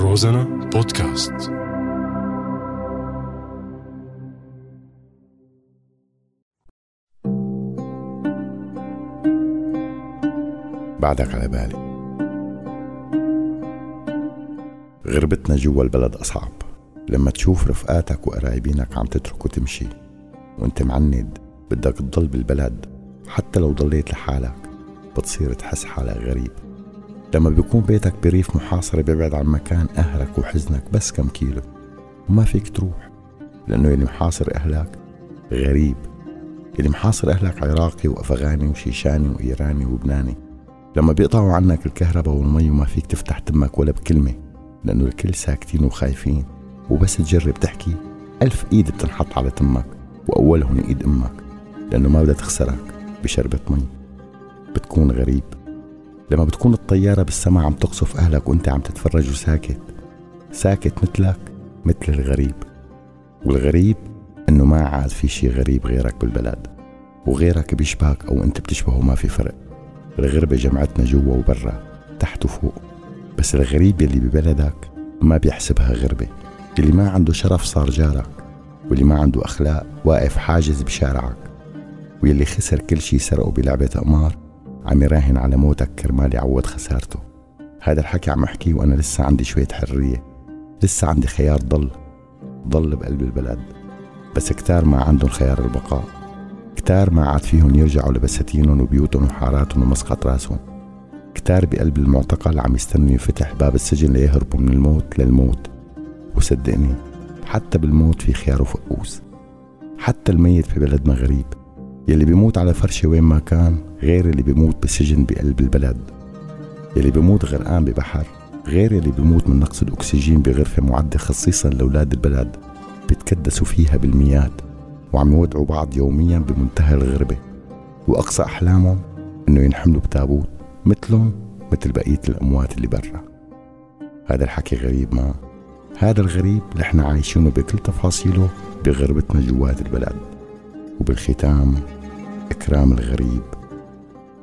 روزانا بودكاست. بعدك على بالي. غربتنا جوا البلد أصعب. لما تشوف رفقاتك وقرايبينك عم تترك وتمشي وانت معند بدك تضل بالبلد حتى لو ضليت لحالك بتصير تحس حالك غريب. لما بيكون بيتك بريف محاصرة بيبعد عن مكان أهلك وحزنك بس كم كيلو وما فيك تروح لأنه اللي محاصر أهلك غريب. اللي محاصر أهلك عراقي وأفغاني وشيشاني وإيراني ولبناني. لما بيقطعوا عنك الكهرباء والمي وما فيك تفتح تمك ولا بكلمة لأنه الكل ساكتين وخايفين. وبس تجرب تحكي ألف إيد بتنحط على تمك وأولهم إيد أمك لأنه ما بدها تخسرك بشربة مي. بتكون غريب. لما بتكون الطيارة بالسما عم تقصف أهلك وأنت عم تتفرج وساكت ساكت مثلك مثل الغريب. والغريب إنه ما عاد في شي غريب غيرك بالبلد وغيرك بيشبهك أو أنت بتشبهه ما في فرق. الغربة جمعتنا جوا وبرا تحت وفوق. بس الغريب اللي ببلدك ما بيحسبها غربة. اللي ما عنده شرف صار جارك واللي ما عنده أخلاق واقف حاجز بشارعك. واللي خسر كل شي سرقه بلعبة قمار عم يراهن على موتك كرمال يعوض خسارته. هذا الحكي عم أحكيه وأنا لسه عندي شوية حرية. لسه عندي خيار ضل ضل بقلب البلد. بس كتار ما عندهم خيار البقاء. كتار ما عاد فيهم يرجعوا لبساتينهم وبيوتهم وحاراتهم ومسقط راسهم. كتار بقلب المعتقل عم يستنوا ينفتح باب السجن ليهربوا من الموت للموت. وصدقني حتى بالموت في خيار وفقوس. حتى الميت في بلدنا غريب. يلي بيموت على فرشة وين ما كان غير اللي بيموت بسجن بقلب البلد. يلي بيموت غرقان ببحر غير اللي بيموت من نقص الأكسجين بغرفة معدة خصيصا لأولاد البلد بيتكدسوا فيها بالمياه وعم يودعوا بعض يوميا بمنتهى الغربة. وأقصى أحلامهم إنه ينحملوا بتابوت مثلهم مثل بقية الأموات اللي برا. هذا الحكي غريب ما. هذا الغريب اللي إحنا عايشينه بكل تفاصيله بغربتنا جوات البلد. وبالختام إكرام الغريب.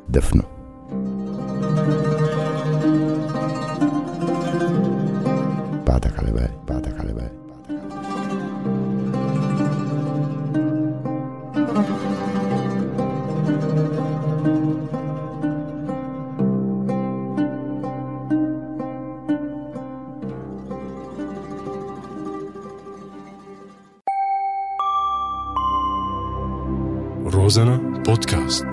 دفنه. بعدك على بالي بعدك على بالي بعدك على بالي. روزانا بودكاست